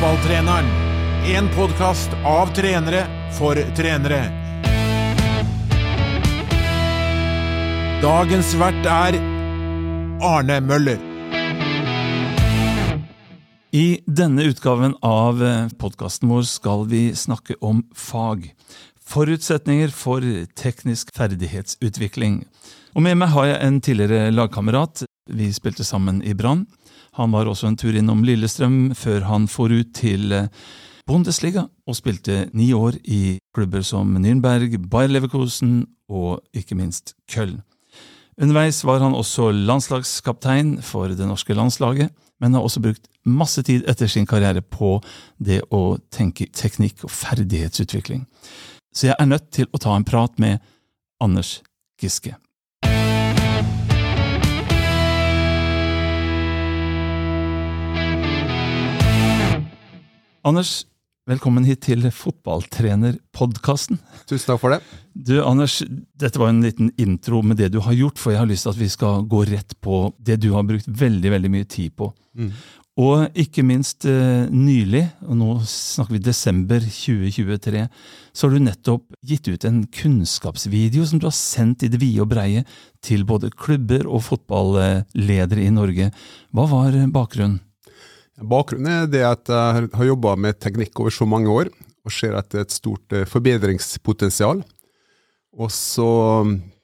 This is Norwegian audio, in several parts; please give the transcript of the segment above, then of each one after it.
Fotballtreneren. En podkast av trenere for trenere. Dagens vert er Arne Møller. I denne utgaven av podkasten vår skal vi snakke om fag. Forutsetninger for teknisk ferdighetsutvikling. Og Med meg har jeg en tidligere lagkamerat. Vi spilte sammen i Brann. Han var også en tur innom Lillestrøm før han for ut til eh, Bundesliga og spilte ni år i klubber som Nürnberg, Bayer Leverkusen og ikke minst Köln. Underveis var han også landslagskaptein for det norske landslaget, men har også brukt masse tid etter sin karriere på det å tenke teknikk og ferdighetsutvikling. Så jeg er nødt til å ta en prat med Anders Giske. Anders, velkommen hit til Fotballtrenerpodkasten. Tusen takk for det. Du, Anders, dette var en liten intro med det du har gjort, for jeg har lyst til at vi skal gå rett på det du har brukt veldig veldig mye tid på. Mm. Og ikke minst eh, nylig, og nå snakker vi desember 2023, så har du nettopp gitt ut en kunnskapsvideo som du har sendt i det vide og breie til både klubber og fotballedere i Norge. Hva var bakgrunnen? Bakgrunnen er det at jeg har jobba med teknikk over så mange år, og ser at det er et stort eh, forbedringspotensial. Og så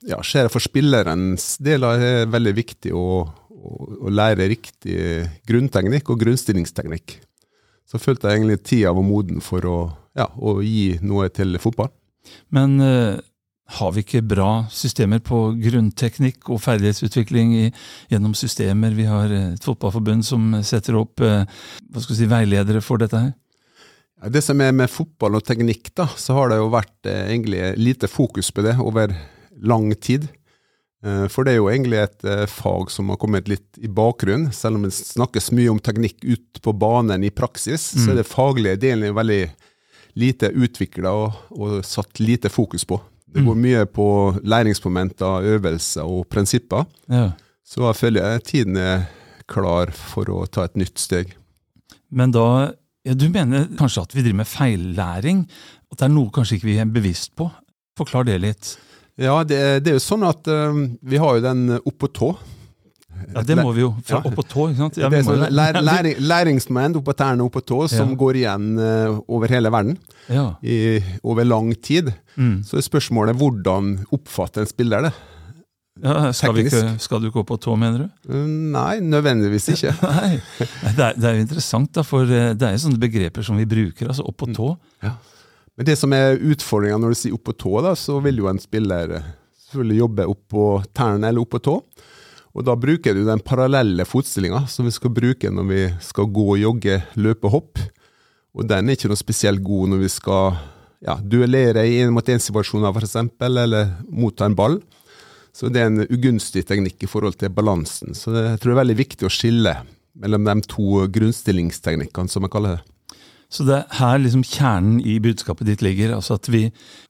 ja, ser jeg for spillerens del at det er veldig viktig å, å, å, lære riktig grunnteknikk og grunnstillingsteknikk. Så følte jeg egentlig tida var moden for å, ja, å gi noe til fotball. Men uh har vi ikke bra systemer på grunnteknikk og ferdighetsutvikling i, gjennom systemer? Vi har et fotballforbund som setter opp eh, si, veiledere for dette her. Det som er med fotball og teknikk, da, så har det jo vært eh, egentlig lite fokus på det over lang tid. Eh, for det er jo egentlig et eh, fag som har kommet litt i bakgrunnen. Selv om det snakkes mye om teknikk ut på banen i praksis, mm. så er det faglige delen veldig lite utvikla og, og satt lite fokus på. Det går mm. mye på læringsmomenter, øvelser og prinsipper. Ja. Så jeg føler tiden er klar for å ta et nytt steg. Men da ja, Du mener kanskje at vi driver med feillæring? At det er noe kanskje ikke vi er bevisst på? Forklar det litt. Ja, det, det er jo sånn at um, vi har jo den opp på tå. Ja, Det må vi jo. Fra ja. opp på tå. ikke sant? Ja, sånn lær, læring, læringsmoment opp på tærne, opp på tå, som ja. går igjen uh, over hele verden i, over lang tid. Mm. Så er spørsmålet hvordan oppfatter en spiller det? Ja, skal, ikke, skal, du gå på tå, mener du? Mm, nei, nødvendigvis ikke. Nei, det er, det er, jo interessant, da, for eh, det er jo sånne begreper som vi bruker. altså Opp på tå. Ja. Men det som er utfordringa når du sier opp på tå, da, så vil jo en spiller selvfølgelig jobbe opp på tærne eller opp på tå. Og da bruker du den parallelle fotstillinga som vi skal bruke når vi skal gå, jogge, løpe, hopp. Og den er ikke noe spesielt god når vi skal ja, duellere i én-mot-én-situasjoner f.eks., eller motta en ball. Så det er en ugunstig teknikk i forhold til balansen. Så det, jeg tror det er veldig viktig å skille mellom de to grunnstillingsteknikkene, som jeg kaller det. Så det er her liksom kjernen i budskapet ditt ligger. altså At vi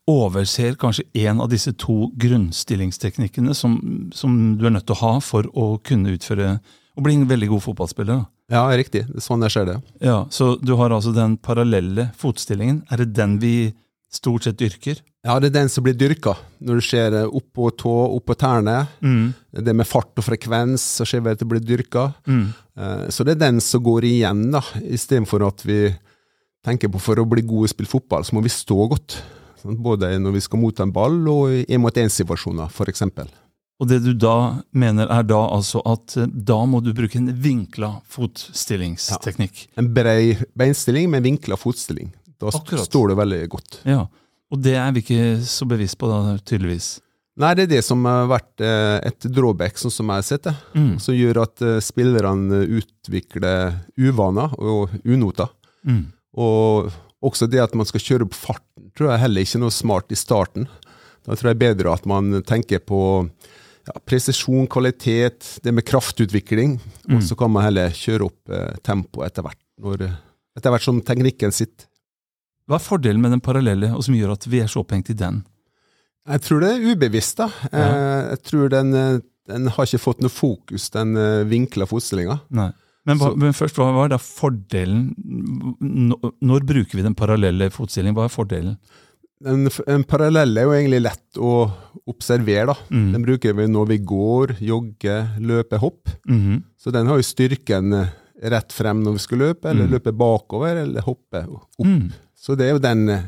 overser kanskje én av disse to grunnstillingsteknikkene som, som, du er nødt til å ha for å kunne utføre og bli en veldig god fotballspiller. Ja, riktig. Sånn jeg ser det. Ja, Så du har altså den parallelle fotstillingen. Er det den vi stort sett dyrker? Ja, det er den som blir dyrka. Når du ser opp på tå, opp på tærne. Mm. Det med fart og frekvens, så ser vi at det blir dyrka. Mm. Eh, så det er den som går igjen, da, istedenfor at vi tenker på for å bli gode i å spille fotball, så må vi stå godt. Både når vi skal motta en ball og i én-mot-én-situasjoner, f.eks. Og det du da mener, er da altså at eh, da må du bruke en vinkla fotstillingsteknikk? Ja, en brei beinstilling med vinkla fotstilling. Da Akkurat. står det veldig godt. Ja, Og det er vi ikke så bevisst på, da, tydeligvis? Nei, det er det som har vært eh, et drawback, sånn som jeg har sett det. Mm. Som gjør at eh, spillerne utvikler uvaner og unoter. Mm. Og også det at man skal kjøre opp farten, tror jeg heller ikke er noe smart i starten. Da tror jeg bedre at man tenker på ja, presisjon, kvalitet, det med kraftutvikling. Mm. Og så kan man heller kjøre opp eh, tempoet etter hvert, når, etter hvert som teknikken sitter. Hva er fordelen med den parallelle, og som gjør at vi er så opphengt i den? Jeg tror det er ubevisst. da. Ja. Eh, jeg tror den, eh, den, har ikke fått noe fokus, den eh, vinkla fotstillinga. Men, hva, men først, hva er da fordelen? Når, når bruker vi den parallelle fotstillingen? Hva er fordelen? En, en parallell er jo egentlig lett å observere. da. Mm. Den bruker vi når vi går, jogger, løper, hopp. Mhm. Så den har jo styrken eh, rett frem når vi skal løpe, eller Mm. løpe bakover, eller hoppe opp. Mm. Så det er jo den, eh,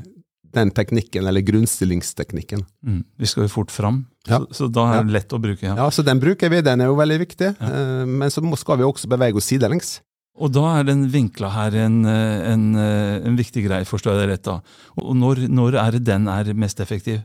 den teknikken, eller grunnstillingsteknikken. Mm. Vi skal jo fort fram, Ja. så, så da er det lett å bruke. Ja. Ja, så den bruker vi, den er jo veldig viktig. Ja. Eh, Men så skal vi også bevege oss sidelengs. Og da er den vinkla her en, en, en viktig greie, forstår jeg det rett da. Og når, når er det den er mest effektiv?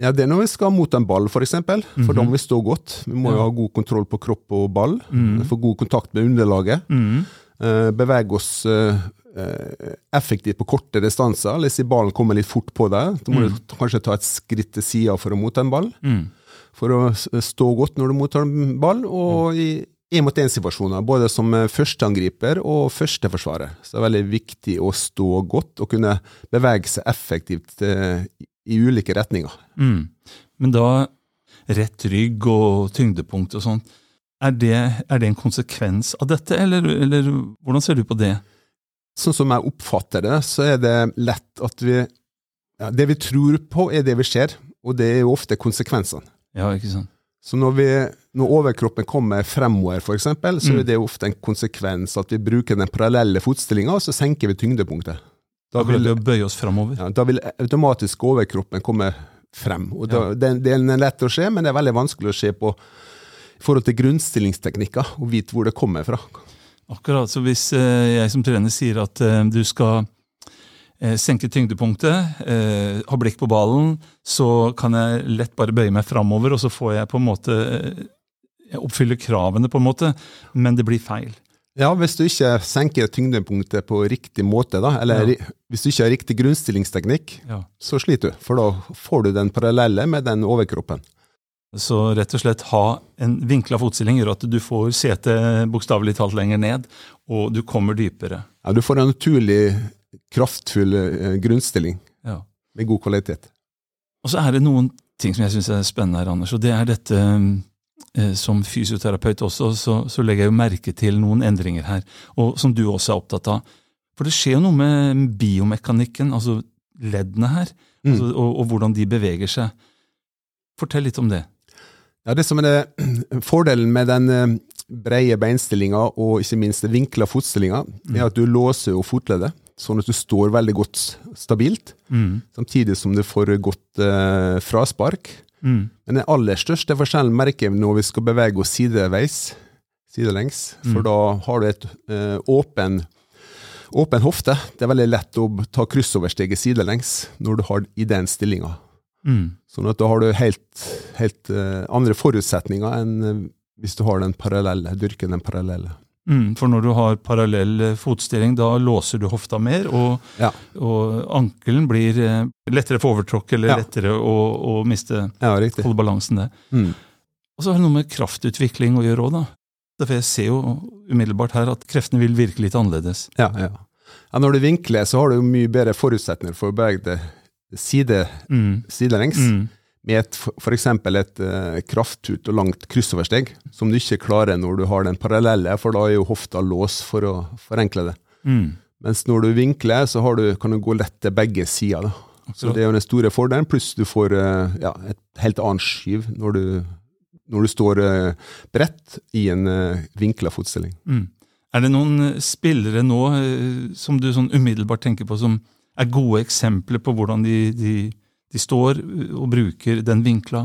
Ja, Det er når vi skal mot en ball, f.eks., for, eksempel, for da Mhm. må vi stå godt. Vi må jo ha god kontroll på kropp og ball, Mm. få god kontakt med underlaget. Mm. Eh, bevege oss eh, eh, effektivt på korte distanser. Si ballen kommer litt fort på deg. så må Mm. du kanskje ta et skritt til sida for å motta en ball. Mm. For å stå godt når du mottar en ball, og i én-mot-én-situasjoner. Både som førsteangriper og førsteforsvarer. Så det er veldig viktig å stå godt og kunne bevege seg effektivt i ulike retninger. Mm. Men da rett rygg og tyngdepunkt og sånn, er det, er det en konsekvens av dette, eller, eller hvordan ser du på det? Sånn som jeg oppfatter det, så er det lett at vi ja, Det vi tror på, er det vi ser, og det er jo ofte konsekvensene. Ja, ikke sant? Så når, vi, når overkroppen kommer fremover, for eksempel, så Mm. er det ofte en konsekvens at vi bruker den parallelle fotstillinga, og så senker vi tyngdepunktet. Da Akkurat vil, det bøye oss fremover? ja, da vil automatisk overkroppen komme frem. Og da, det, det er lett å se, men det er veldig vanskelig å se på i forhold til grunnstillingsteknikker, og vite hvor det kommer fra. Akkurat, så hvis eh, jeg som trener sier at eh, du skal eh, senke tyngdepunktet, ha blikk på ballen, så kan jeg lett bare bøye meg framover, og så får jeg på en måte Jeg oppfyller kravene, på en måte, men det blir feil. Ja, hvis du ikke senker tyngdepunktet på riktig måte, da, eller Ja. hvis du ikke har riktig grunnstillingsteknikk, Ja. så sliter du, for da får du den parallelle med den overkroppen. Så rett og slett ha en vinkla fotstilling gjør at du får setet bokstavelig talt lenger ned, og du kommer dypere. Ja, du får en naturlig, kraftfull eh, grunnstilling Ja. med god kvalitet. Og så er det noen ting som jeg syns er spennende her, Anders, og det er dette eh, Som fysioterapeut også, så, så legger jeg jo merke til noen endringer her, og som du også er opptatt av. For det skjer jo noe med biomekanikken, altså leddene her, Mm. altså, og, og hvordan de beveger seg. Fortell litt om det. Ja, det som er det, Fordelen med den brede breie beinstillinga og ikke minst vinkla fotstillinga, er at du låser jo fotleddet, sånn at du står veldig godt stabilt, Mm. samtidig som du får godt eh, fraspark. Mm. Men den aller største forskjellen merker vi når vi skal bevege oss sideveis, sidelengs, for Mm. da har du et eh, åpen, åpen hofte. Det er veldig lett å ta kryssoversteget sidelengs når du har i den stillinga. Mm. Sånn at da har du helt, helt uh, andre forutsetninger enn uh, hvis du har den parallelle, dyrker den parallelle. Mm, for når du har parallell eh, fotstilling, da låser du hofta mer, og, Ja. og ankelen blir eh, lettere for overtråkk, eller Ja. lettere å, å miste Ja, holde balansen der. Mm. Og så har det noe med kraftutvikling å gjøre òg, da. For jeg ser jo umiddelbart her at kreftene vil virke litt annerledes. Ja, ja. ja, når du vinkler, så har du mye bedre forutsetninger for å bevege deg side, Mm. sidelengs. Mm. med et, for eksempel et uh, krafttut og langt kryssoversteg, som du ikke klarer når du har den parallelle, for da er jo hofta lås for å forenkle det. Mm. Mens når du vinkler, så har du, kan du gå lett til begge sider. Så det er jo den store fordelen, pluss du får uh, ja, et helt annet skyv når du, når du står uh, bredt i en uh, vinkla fotstilling. Mm. Er det noen spillere nå som du sånn umiddelbart tenker på som er gode eksempler på hvordan de, de, de står og bruker den vinkla?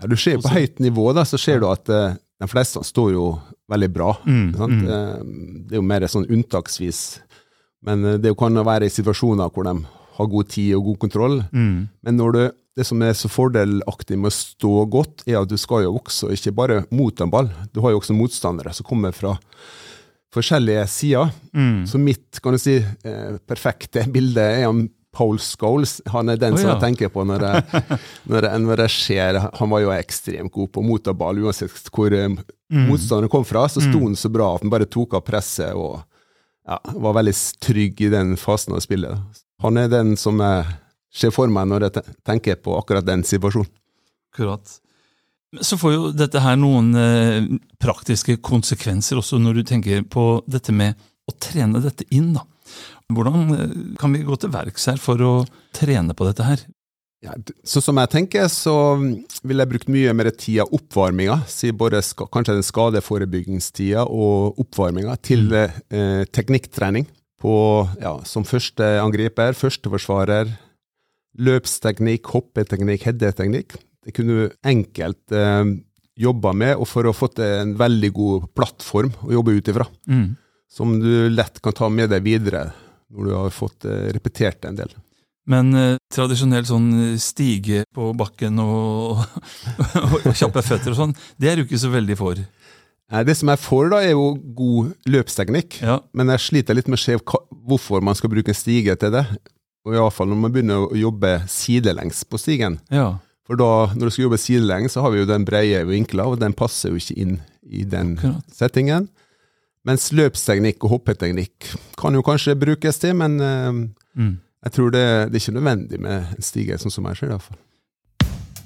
Ja, du ser på Også- høyt nivå, da, så ser du at uh, de fleste står jo veldig bra. Mm, Sant? mm. Eh, Det er jo mer sånn unntaksvis. Men eh, det kan være i situasjoner hvor de har god tid og god kontroll. Mm. Men du, det som er så fordelaktig med å stå godt, er at du skal jo også ikke bare mot en ball. Du har jo også motstandere som kommer fra forskjellige sider. Mm. Så mitt kan du si, eh, perfekte bilde er han Paul Scholes. Han er den Å, som ja. jeg tenker på når jeg, når, jeg, når jeg ser Han var jo ekstremt god på å motta ball, uansett hvor eh, Mm. motstanderen kom fra. Så sto han så bra at han bare tok av presset og ja, var veldig trygg i den fasen av spillet. Han er den som jeg ser for meg når jeg tenker på akkurat den situasjonen. Akkurat. Så får jo dette her noen eh, praktiske konsekvenser også når du tenker på dette med å trene dette inn. da. Hvordan eh, kan vi gå til verks her for å trene på dette her? Ja, så som jeg tenker, så ville jeg brukt mye mer tid av oppvarminga, både kanskje den skadeforebyggingstida og oppvarminga, til eh, teknikktrening. På, ja, som første angriper, førsteforsvarer, løpsteknikk, hoppeteknikk, headeteknikk. Det kunne du enkelt eh, jobba med, og for å få til en veldig god plattform å jobbe ut ifra. Mm. Som du lett kan ta med deg videre når du har fått eh, repetert det en del. Men eh, tradisjonell sånn stige på bakken og, og, kjappe føtter og sånn, det er du ikke så veldig for. Det som jeg får, da, er jo god løpsteknikk. Ja. Men jeg sliter litt med å se hvorfor man skal bruke en stige til det. Og Iallfall når man begynner å jobbe sidelengs på stigen. Ja. For da, når du skal jobbe sidelengs, så har vi jo den breie vinkla, og den passer jo ikke inn i den Akkurat. settingen. Mens løpsteknikk og hoppeteknikk kan jo kanskje brukes til, men uh, Mm. jeg tror det, det er ikke nødvendig med en stige, sånn som jeg ser det. i hvert fall.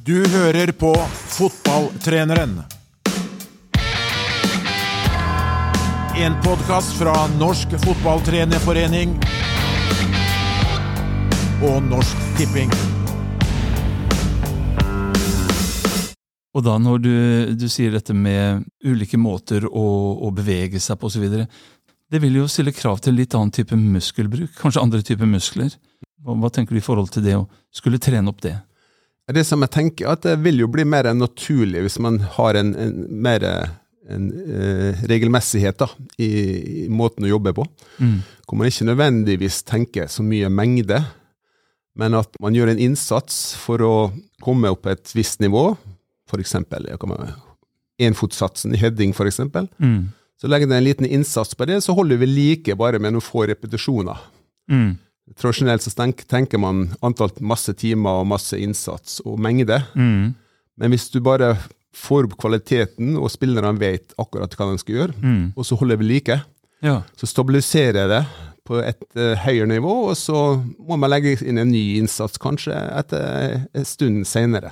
Du hører på Fotballtreneren. En podkast fra Norsk Fotballtrenerforening og Norsk Tipping. Og da når du, du sier dette med ulike måter å, å bevege seg på osv., det vil jo stille krav til litt annen type muskelbruk, kanskje andre typer muskler. Hva, hva tenker du i forhold til det å skulle trene opp det? Det som jeg tenker, at det vil jo bli mer naturlig hvis man har en, en mer en, eh, regelmessighet da, i, i måten å jobbe på. Mm. Hvor man ikke nødvendigvis tenker så mye mengde, men at man gjør en innsats for å komme opp på et visst nivå. For eksempel enfotsatsen i heading, eksempel. Mm. Så legger det en liten innsats på det, så holder vi like bare med noen få repetisjoner. Mm. Tradisjonelt så tenker man antall masse timer og masse innsats og mengde. Mm. Men hvis du bare får opp kvaliteten, og spillerne vet akkurat hva de skal gjøre, Mm. og så holder vi like, Ja. så stabiliserer jeg det på et uh, høyere nivå, og så må man legge inn en ny innsats kanskje etter en stund senere.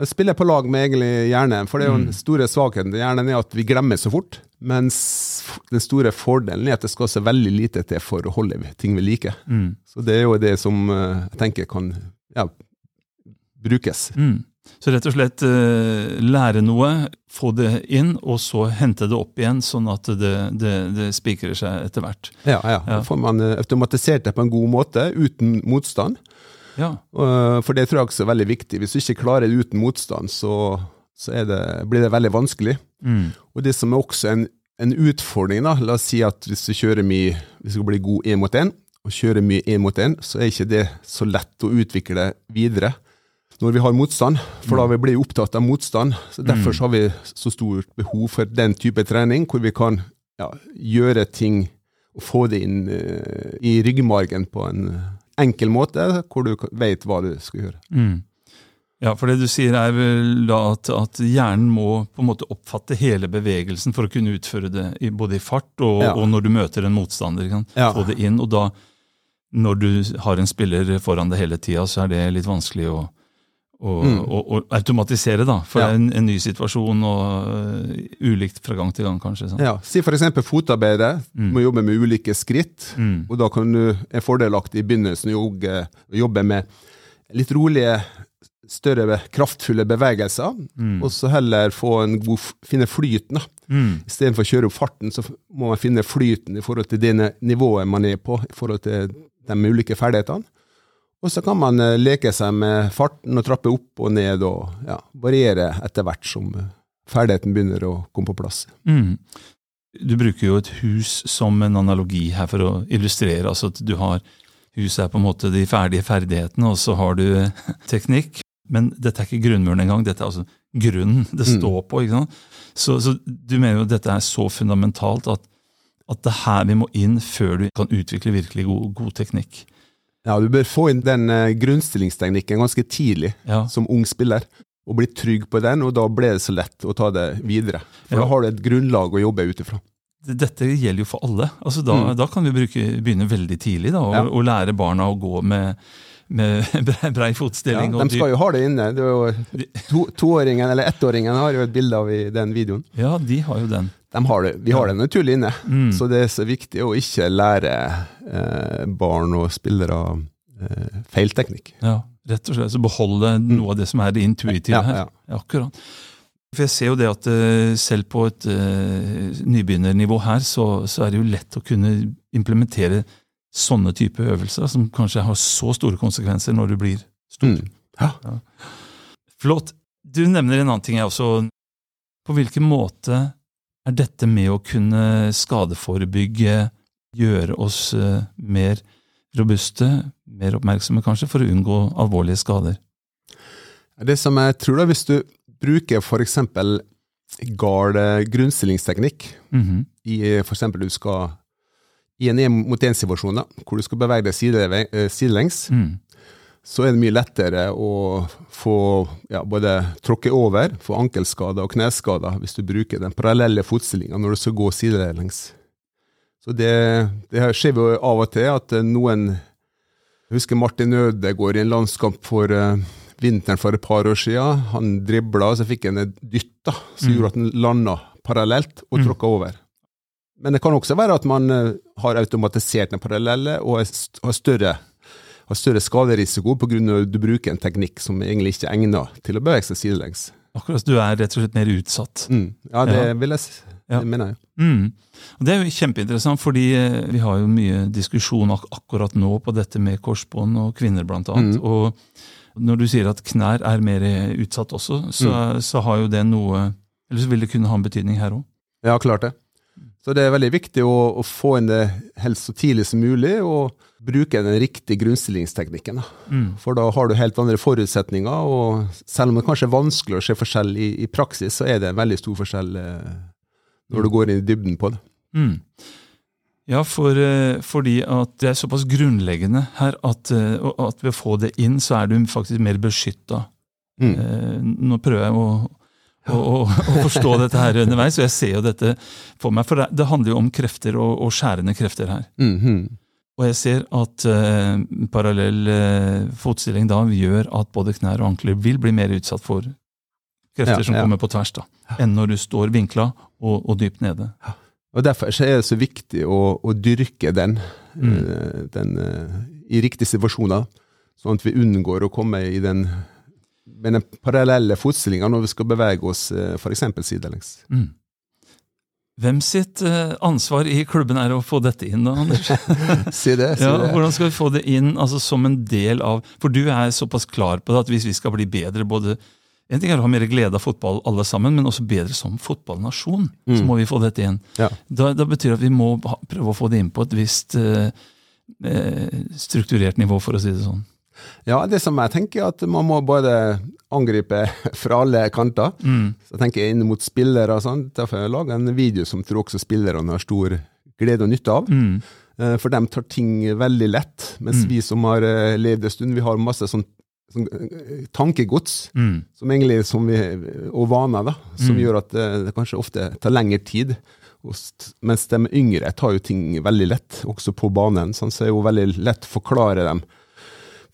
Jeg spiller på lag med egentlig hjernen, for det er jo den store svakheten til hjernen er at vi glemmer så fort, mens den store fordelen er at det skal så veldig lite til for å holde ting ved like. Mm. Så det er jo det som eh, jeg tenker kan ja, brukes. Mm. Så rett og slett eh, lære noe, få det inn, og så hente det opp igjen, sånn at det, det, det spikrer seg etter hvert. Ja, ja. Ja. Da får man eh, automatisert det på en god måte, uten motstand. Ja. Uh, For det tror jeg også er veldig viktig. Hvis du ikke klarer det uten motstand, så, så er det, blir det veldig vanskelig. Mm. Og det som er også en, en utfordring, da, la oss si at hvis du kjører mye, hvis du skal bli god én mot én, og kjører mye én mot én, så er ikke det så lett å utvikle videre når vi har motstand, for da vi blir vi opptatt av motstand. så Derfor så har vi så stort behov for den type trening, hvor vi kan ja, gjøre ting og få det inn uh, i ryggmargen på en enkel måte, hvor du vet hva du skal gjøre. Mm. Ja, for det du sier er vel da at, at hjernen må på en måte oppfatte hele bevegelsen for å kunne utføre det i, både i fart og, Ja. og når du møter en motstander. Kan Ja. Få det inn, og da, når du har en spiller foran deg hele tida, så er det litt vanskelig å, Mm. å, å automatisere, da. For Ja. en, en ny situasjon, og uh, ulikt fra gang til gang, kanskje. Sant? Ja, si for eksempel Mm. Du må jobbe med ulike skritt. Mm. Og da kan du er fordelaktig i begynnelsen jogge- jobbe med litt rolige, større, kraftfulle bevegelser. Og så heller få en god, finne flyten. da. Mm. Istedenfor å kjøre opp farten, så må man finne flyten i forhold til det nivået man er på, i forhold til de ulike ferdighetene. Og så kan man eh, leke seg med farten og trappe opp og ned og ja, variere etter hvert som eh, ferdigheten begynner å komme på plass. Mm. Du bruker jo et hus som en analogi her for å illustrere. altså at du har Huset er på en måte de ferdige ferdighetene, og så har du teknikk. Men dette er ikke grunnmuren engang. Dette er altså grunnen det Mm. står på. ikke sant? Så, så du mener jo at dette er så fundamentalt at, at det er her vi må inn før du kan utvikle virkelig god, god teknikk. Ja, du bør få inn den eh, grunnstillingsteknikken ganske tidlig Ja. som ung spiller, og bli trygg på den, og da blir det så lett å ta det videre. For Ja. da har du et grunnlag å jobbe ut ifra. Dette gjelder jo for alle. Altså da, Mm. da kan vi bruke, begynne veldig tidlig da, og, Ja. og lære barna å gå med, med brei, fotstilling. Ja, de skal jo ha det inne. Det jo, to, eller ettåringen, har jo et bilde av i den videoen. Ja, de har jo den. De har det, vi har det naturlig inne. Mm. Så det er så viktig å ikke lære eh, barn og spillere eh, feilteknikk. Ja, rett og slett. Så beholde noe av det som er det intuitive Ja, her. ja. Ja, akkurat. For jeg ser jo det at eh, selv på et uh, nybegynnernivå her, så, så er det jo lett å kunne implementere sånne type øvelser, som kanskje har så store konsekvenser når du blir stor. Mm. Ja. Flott. Du nevner en annen ting jeg også. På hvilken måte er dette med å kunne skadeforebygge, gjøre oss eh, mer robuste, mer oppmerksomme kanskje, for å unngå alvorlige skader? Det som jeg tror da, hvis du bruker for eksempel gard eh, Mhm. i f.eks. du skal i en én-mot-én-situasjon, hvor du skal bevege deg eh, sidelengs, Mm. så er det mye lettere å få ja, både tråkke over, få ankelskader og kneskader hvis du bruker den parallelle fotstillinga når du skal gå sidelengs. Så det, det skjer jo av og til at eh, noen Jeg husker Martin Ødegaard i en landskamp for eh, vinteren for et par år siden. Han dribla, så fikk han et dytt da, som Mm. gjorde at han landa parallelt og Mm. tråkka over. Men det kan også være at man eh, har automatisert den parallelle og har større, har større skaderisiko pga. at du bruker en teknikk som egentlig ikke er egnet til å bevege seg sidelengs. Akkurat, du er rett og slett mer utsatt. Mm. Ja, det Ja. vil jeg si. Ja. det mener jeg. Mm. Det er jo kjempeinteressant, fordi eh, vi har jo mye diskusjon ak akkurat nå på dette med korsbånd og kvinner, blant annet. Mm. Og når du sier at knær er mer utsatt også, så, så har jo det noe Eller så vil det kunne ha en betydning her òg. Ja, klart det. Så det er veldig viktig å, å få inn det helst så tidlig som mulig, og bruke den riktige grunnstillingsteknikken. Mm. For da har du helt andre forutsetninger, og selv om det kanskje er vanskelig å se forskjell i, i praksis, så er det en veldig stor forskjell eh, når du går inn i dybden på det. Mm. Ja, for, eh, fordi at det er såpass grunnleggende her at, eh, at ved å få det inn, så er du faktisk mer beskytta. Mm. Eh, nå prøver jeg å, å, forstå dette her underveis, og jeg ser jo dette for meg. For det, det handler jo om krefter og, og skjærende krefter her. Mhm. Og jeg ser at uh, parallell uh, fotstilling da gjør at både knær og ankler vil bli mer utsatt for krefter Ja, som ja. kommer på tvers, da, enn når du står vinkla og, og dypt nede. Og Derfor så er det så viktig å, å dyrke den, Mm. eh, den uh, i riktige situasjoner, sånn at vi unngår å komme i den med den parallelle fotstillinga når vi skal bevege oss eh, f.eks. sidelengs. Mm. Hvem sitt eh, ansvar i klubben er å få dette inn, da, Anders? Si det. Si Ja, det. hvordan skal vi få det inn altså som en del av For du er såpass klar på det at hvis vi skal bli bedre både En ting er å ha mer glede av fotball alle sammen, men også bedre som fotballnasjon, så Mm. må vi få dette inn. Ja. Da, da betyr det at vi må prøve å få det inn på et visst eh, eh, strukturert nivå, for å si det sånn. Ja, det som jeg tenker, er at man må både angripe fra alle kanter. Mm. Så jeg tenker inn mot spillere og sånn. Derfor har jeg en video som tror også spillerne har stor glede og nytte av. Mm. Eh, For de tar ting veldig lett, mens Mm. vi som har eh, levd en stund, vi har masse sånn, sånn eh, tankegods Mm. som egentlig, som vi, og vaner, da, som Mm. gjør at det kanskje ofte tar lengre tid. Mens de yngre tar jo ting veldig lett, også på banen. Sånn, så er det jo veldig lett å forklare dem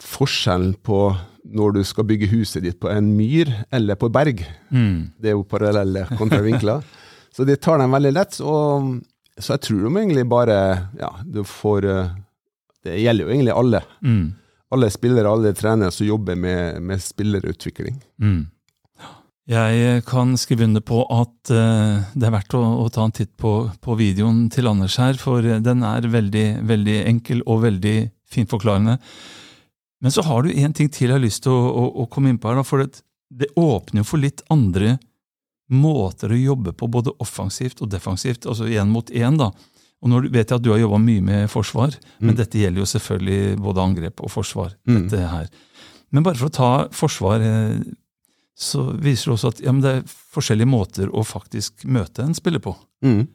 forskjellen på når du skal bygge huset ditt på en myr eller på berg. Mm. Det er jo parallelle kontravinkler. så det tar dem veldig lett. Og, så jeg tror de egentlig bare Ja, du får eh, Det gjelder jo egentlig alle. Mm. Alle spillere, alle trenere som jobber med, med spillerutvikling. Mm. Jeg kan skrive under på at uh, det er verdt å, å ta en titt på, på videoen til Anders her, for eh, den er veldig, veldig enkel og veldig fint forklarende. Men så har du en ting til jeg har lyst til å, å, å komme inn på her, for det, det åpner jo for litt andre måter å jobbe på, både offensivt og defensivt, altså én mot én. da. Og nå vet jeg at du har jobba mye med forsvar, men Mm. dette gjelder jo selvfølgelig både angrep og forsvar. Mm. dette her. Men bare for å ta forsvar, eh, så viser det også at ja, men det er forskjellige måter å faktisk møte en spiller på. Mm.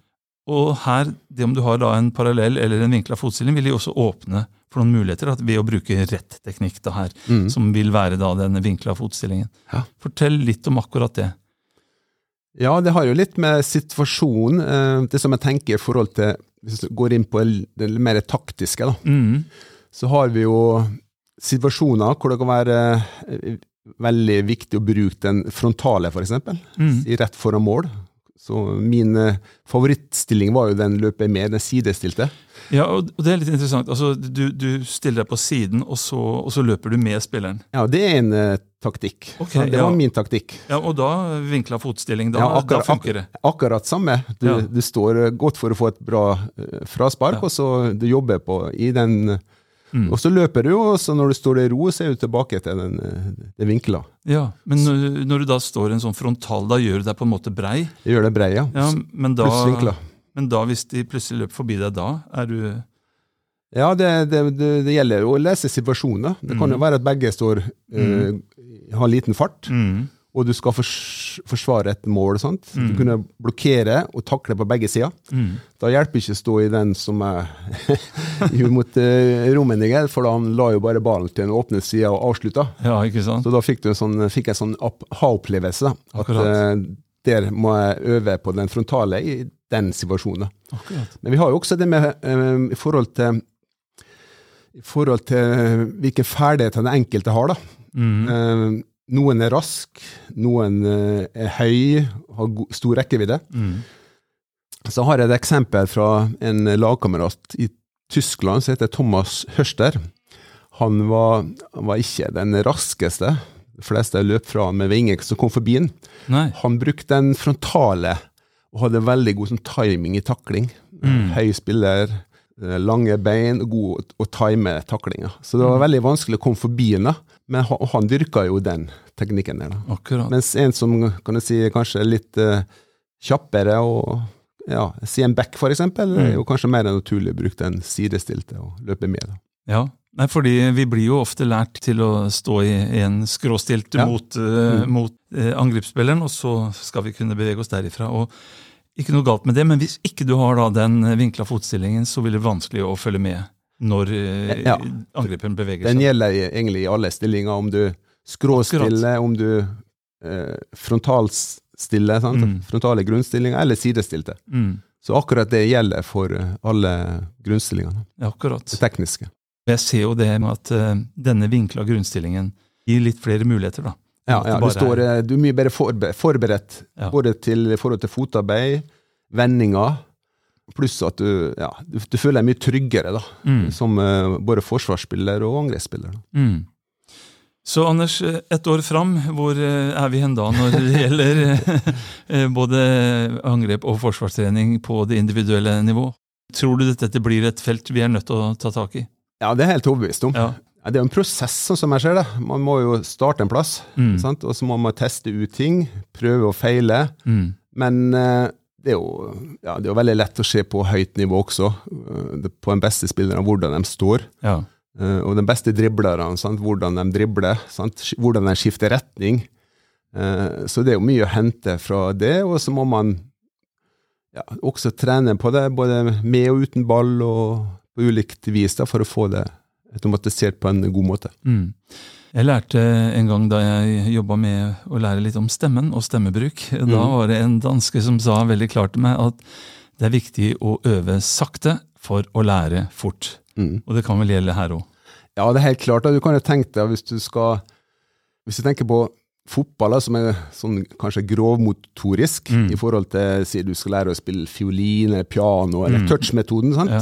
Og her, det om du har da en parallell eller en vinkla fotstilling, vil de også åpne for noen muligheter ved å bruke rett teknikk da her, Mm. som vil være da den vinkla fotstillingen. Ja. Fortell litt om akkurat det. Ja, det har jo litt med situasjonen eh, Det som jeg tenker i forhold til Hvis du går inn på det mer taktiske, da, Mm. så har vi jo situasjoner hvor det kan være eh, veldig viktig å bruke den frontale, f.eks. Mm. I rett foran mål. Så min eh, favorittstilling var jo den løpet med, den sidestilte. Ja, og det er litt interessant. Altså, du, du stiller deg på siden, og så, og så løper du med spilleren. Ja, det er en uh, taktikk. Okay, det ja. var min taktikk. Ja, Og da vinkla fotstilling. Da, Ja, da funker det. Akkurat samme. Du, Ja. du står godt for å få et bra uh, fraspark, og så du jobber på i den Mm. Og så løper du, jo, og når du står i ro, så er du tilbake til den, eh, den vinkla. Ja, Men når, når du da står i en sånn frontal, da gjør du deg på en måte brei. Jeg gjør det brei, ja. Ja, men da, Pluss vinkla. men da, hvis de plutselig løper forbi deg da, er du Ja, det, det, det, det gjelder å lese situasjoner. Det kan jo være at begge står eh, har liten fart, mm. Og du skal fors forsvare et mål. Sant? Mm. Du kunne blokkere og takle på begge sider. Mm. Da hjelper ikke å stå i den som er mot uh, for da han la jo bare ballen til den åpne sida og avslutta. Ja, ikke sant? Så da fikk, du en sånn, fikk jeg en sånn opp- ha-opplevelse. At eh, der må jeg øve på den frontale i den situasjonen. Akkurat. Men vi har jo også det med uh, i forhold til i forhold til hvilke ferdigheter den enkelte har. da. Mm. Noen er rask, noen eh, er høy, har stor rekkevidde. Mm. Så har jeg et eksempel fra en lagkamerat i Tyskland som heter Thomas Hørster. Han var, var ikke den raskeste. De fleste løp fra han med vinger som kom forbi han. Nei. Han brukte den frontale og hadde veldig god sånn, timing i takling. Mm. Høy spiller, eh, lange bein og god å- å time taklinga. Så det var Mm. veldig vanskelig å komme forbi han, da. Men han, han dyrka jo den teknikken der. da. Akkurat. Mens en som kan du si, kanskje er litt uh, kjappere, og ja, si en back for eksempel, er Mm. jo kanskje mer naturlig å bruke den sidestilte og løpe med. Da. Ja, Nei, fordi vi blir jo ofte lært til å stå i, i en skråstilt Ja. mot, uh, Mm. mot uh, angrepsspilleren, og så skal vi kunne bevege oss derifra. og Ikke noe galt med det, men hvis ikke du har da den vinkla fotstillingen, så blir det vanskelig å følge med når eh, Ja. angreperen beveger Den gjelder egentlig i alle stillinger, om du skråstiller, om du eh, frontalstiller, sant? Mm. frontale grunnstillinger, eller sidestilte. Mm. Så akkurat det gjelder for eh, alle grunnstillingene, Ja, akkurat. det tekniske. Jeg ser jo det med at uh, denne vinkla grunnstillingen gir litt flere muligheter, da. Ja, ja, du, står, du er mye bedre forbe forberedt, Ja. både til i forhold til fotarbeid, vendinger, pluss at du, ja, du, du føler deg mye tryggere da, Mm. som uh, både forsvarsspiller og angrepsspiller. Mm. Så Anders, ett år fram, hvor eh, er vi hen da når det gjelder eh, både angrep og forsvarstrening på det individuelle nivå? Tror du dette blir et felt vi er nødt til å ta tak i? Ja, det er jeg helt overbevist om. Ja. Det er jo en prosess, sånn som jeg ser det. Man må jo starte en plass, Mm. sant? og så må man teste ut ting, prøve og feile. Mm. Men eh, det er, jo, ja, det er jo veldig lett å se på høyt nivå også, eh, på den beste spilleren, hvordan de står. Ja. Eh, og de beste driblerne, sant? hvordan de dribler, sant? Hvordan de skifter retning. Eh, så det er jo mye å hente fra det, og så må man ja, også trene på det, både med og uten ball, og på ulikt vis, da, for å få det automatisert på en god måte. Mm. Jeg lærte en gang da jeg jobba med å lære litt om stemmen og stemmebruk. Da Mm. var det en danske som sa veldig klart til meg at det er viktig å øve sakte for å lære fort. Mm. Og det kan vel gjelde her òg. Ja, det er helt klart. Du kan jo tenke deg, hvis du skal Hvis du tenker på fotball, som er sånn kanskje grovmotorisk, Mm. i forhold til si du skal lære å spille fiolin eller piano, eller Mm. touch-metoden, sant? Ja.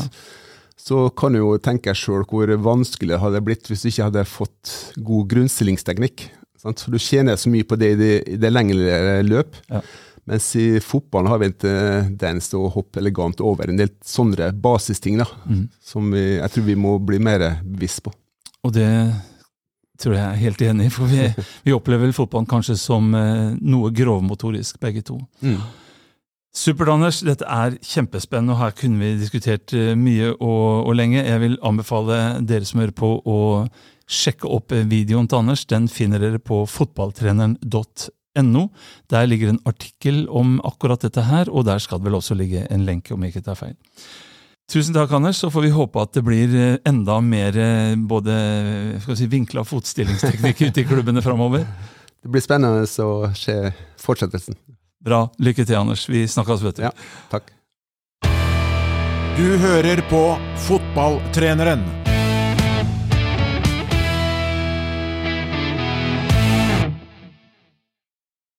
Så kan du jo tenke sjøl hvor vanskelig det hadde blitt hvis du ikke hadde fått god grunnstillingsteknikk. Sant? Du tjener så mye på det i det, i det lengre løp. Ja. Mens i fotballen har vi en tendens til å hoppe elegant over en del sånne basisting da, Mm. som vi, jeg tror vi må bli mer bevisst på. Og det tror jeg er helt enig i, for vi, vi opplever fotballen kanskje som eh, noe grovmotorisk, begge to. Supert, Anders. Dette er kjempespennende, og her kunne vi diskutert eh, mye og, og lenge. Jeg vil anbefale dere som hører på å sjekke opp eh, videoen til Anders. Den finner dere på fotballtreneren.no. Der ligger en artikkel om akkurat dette her, og der skal det vel også ligge en lenke, om jeg ikke tar feil. Tusen takk, Anders. Så får vi håpe at det blir eh, enda mer både si, vinkla fotstillingsteknikk ute i klubbene framover. Det blir spennende å se fortsettelsen. Bra. Lykke til, Anders. Vi snakkes, vet du. Ja, takk. Du hører på Fotballtreneren.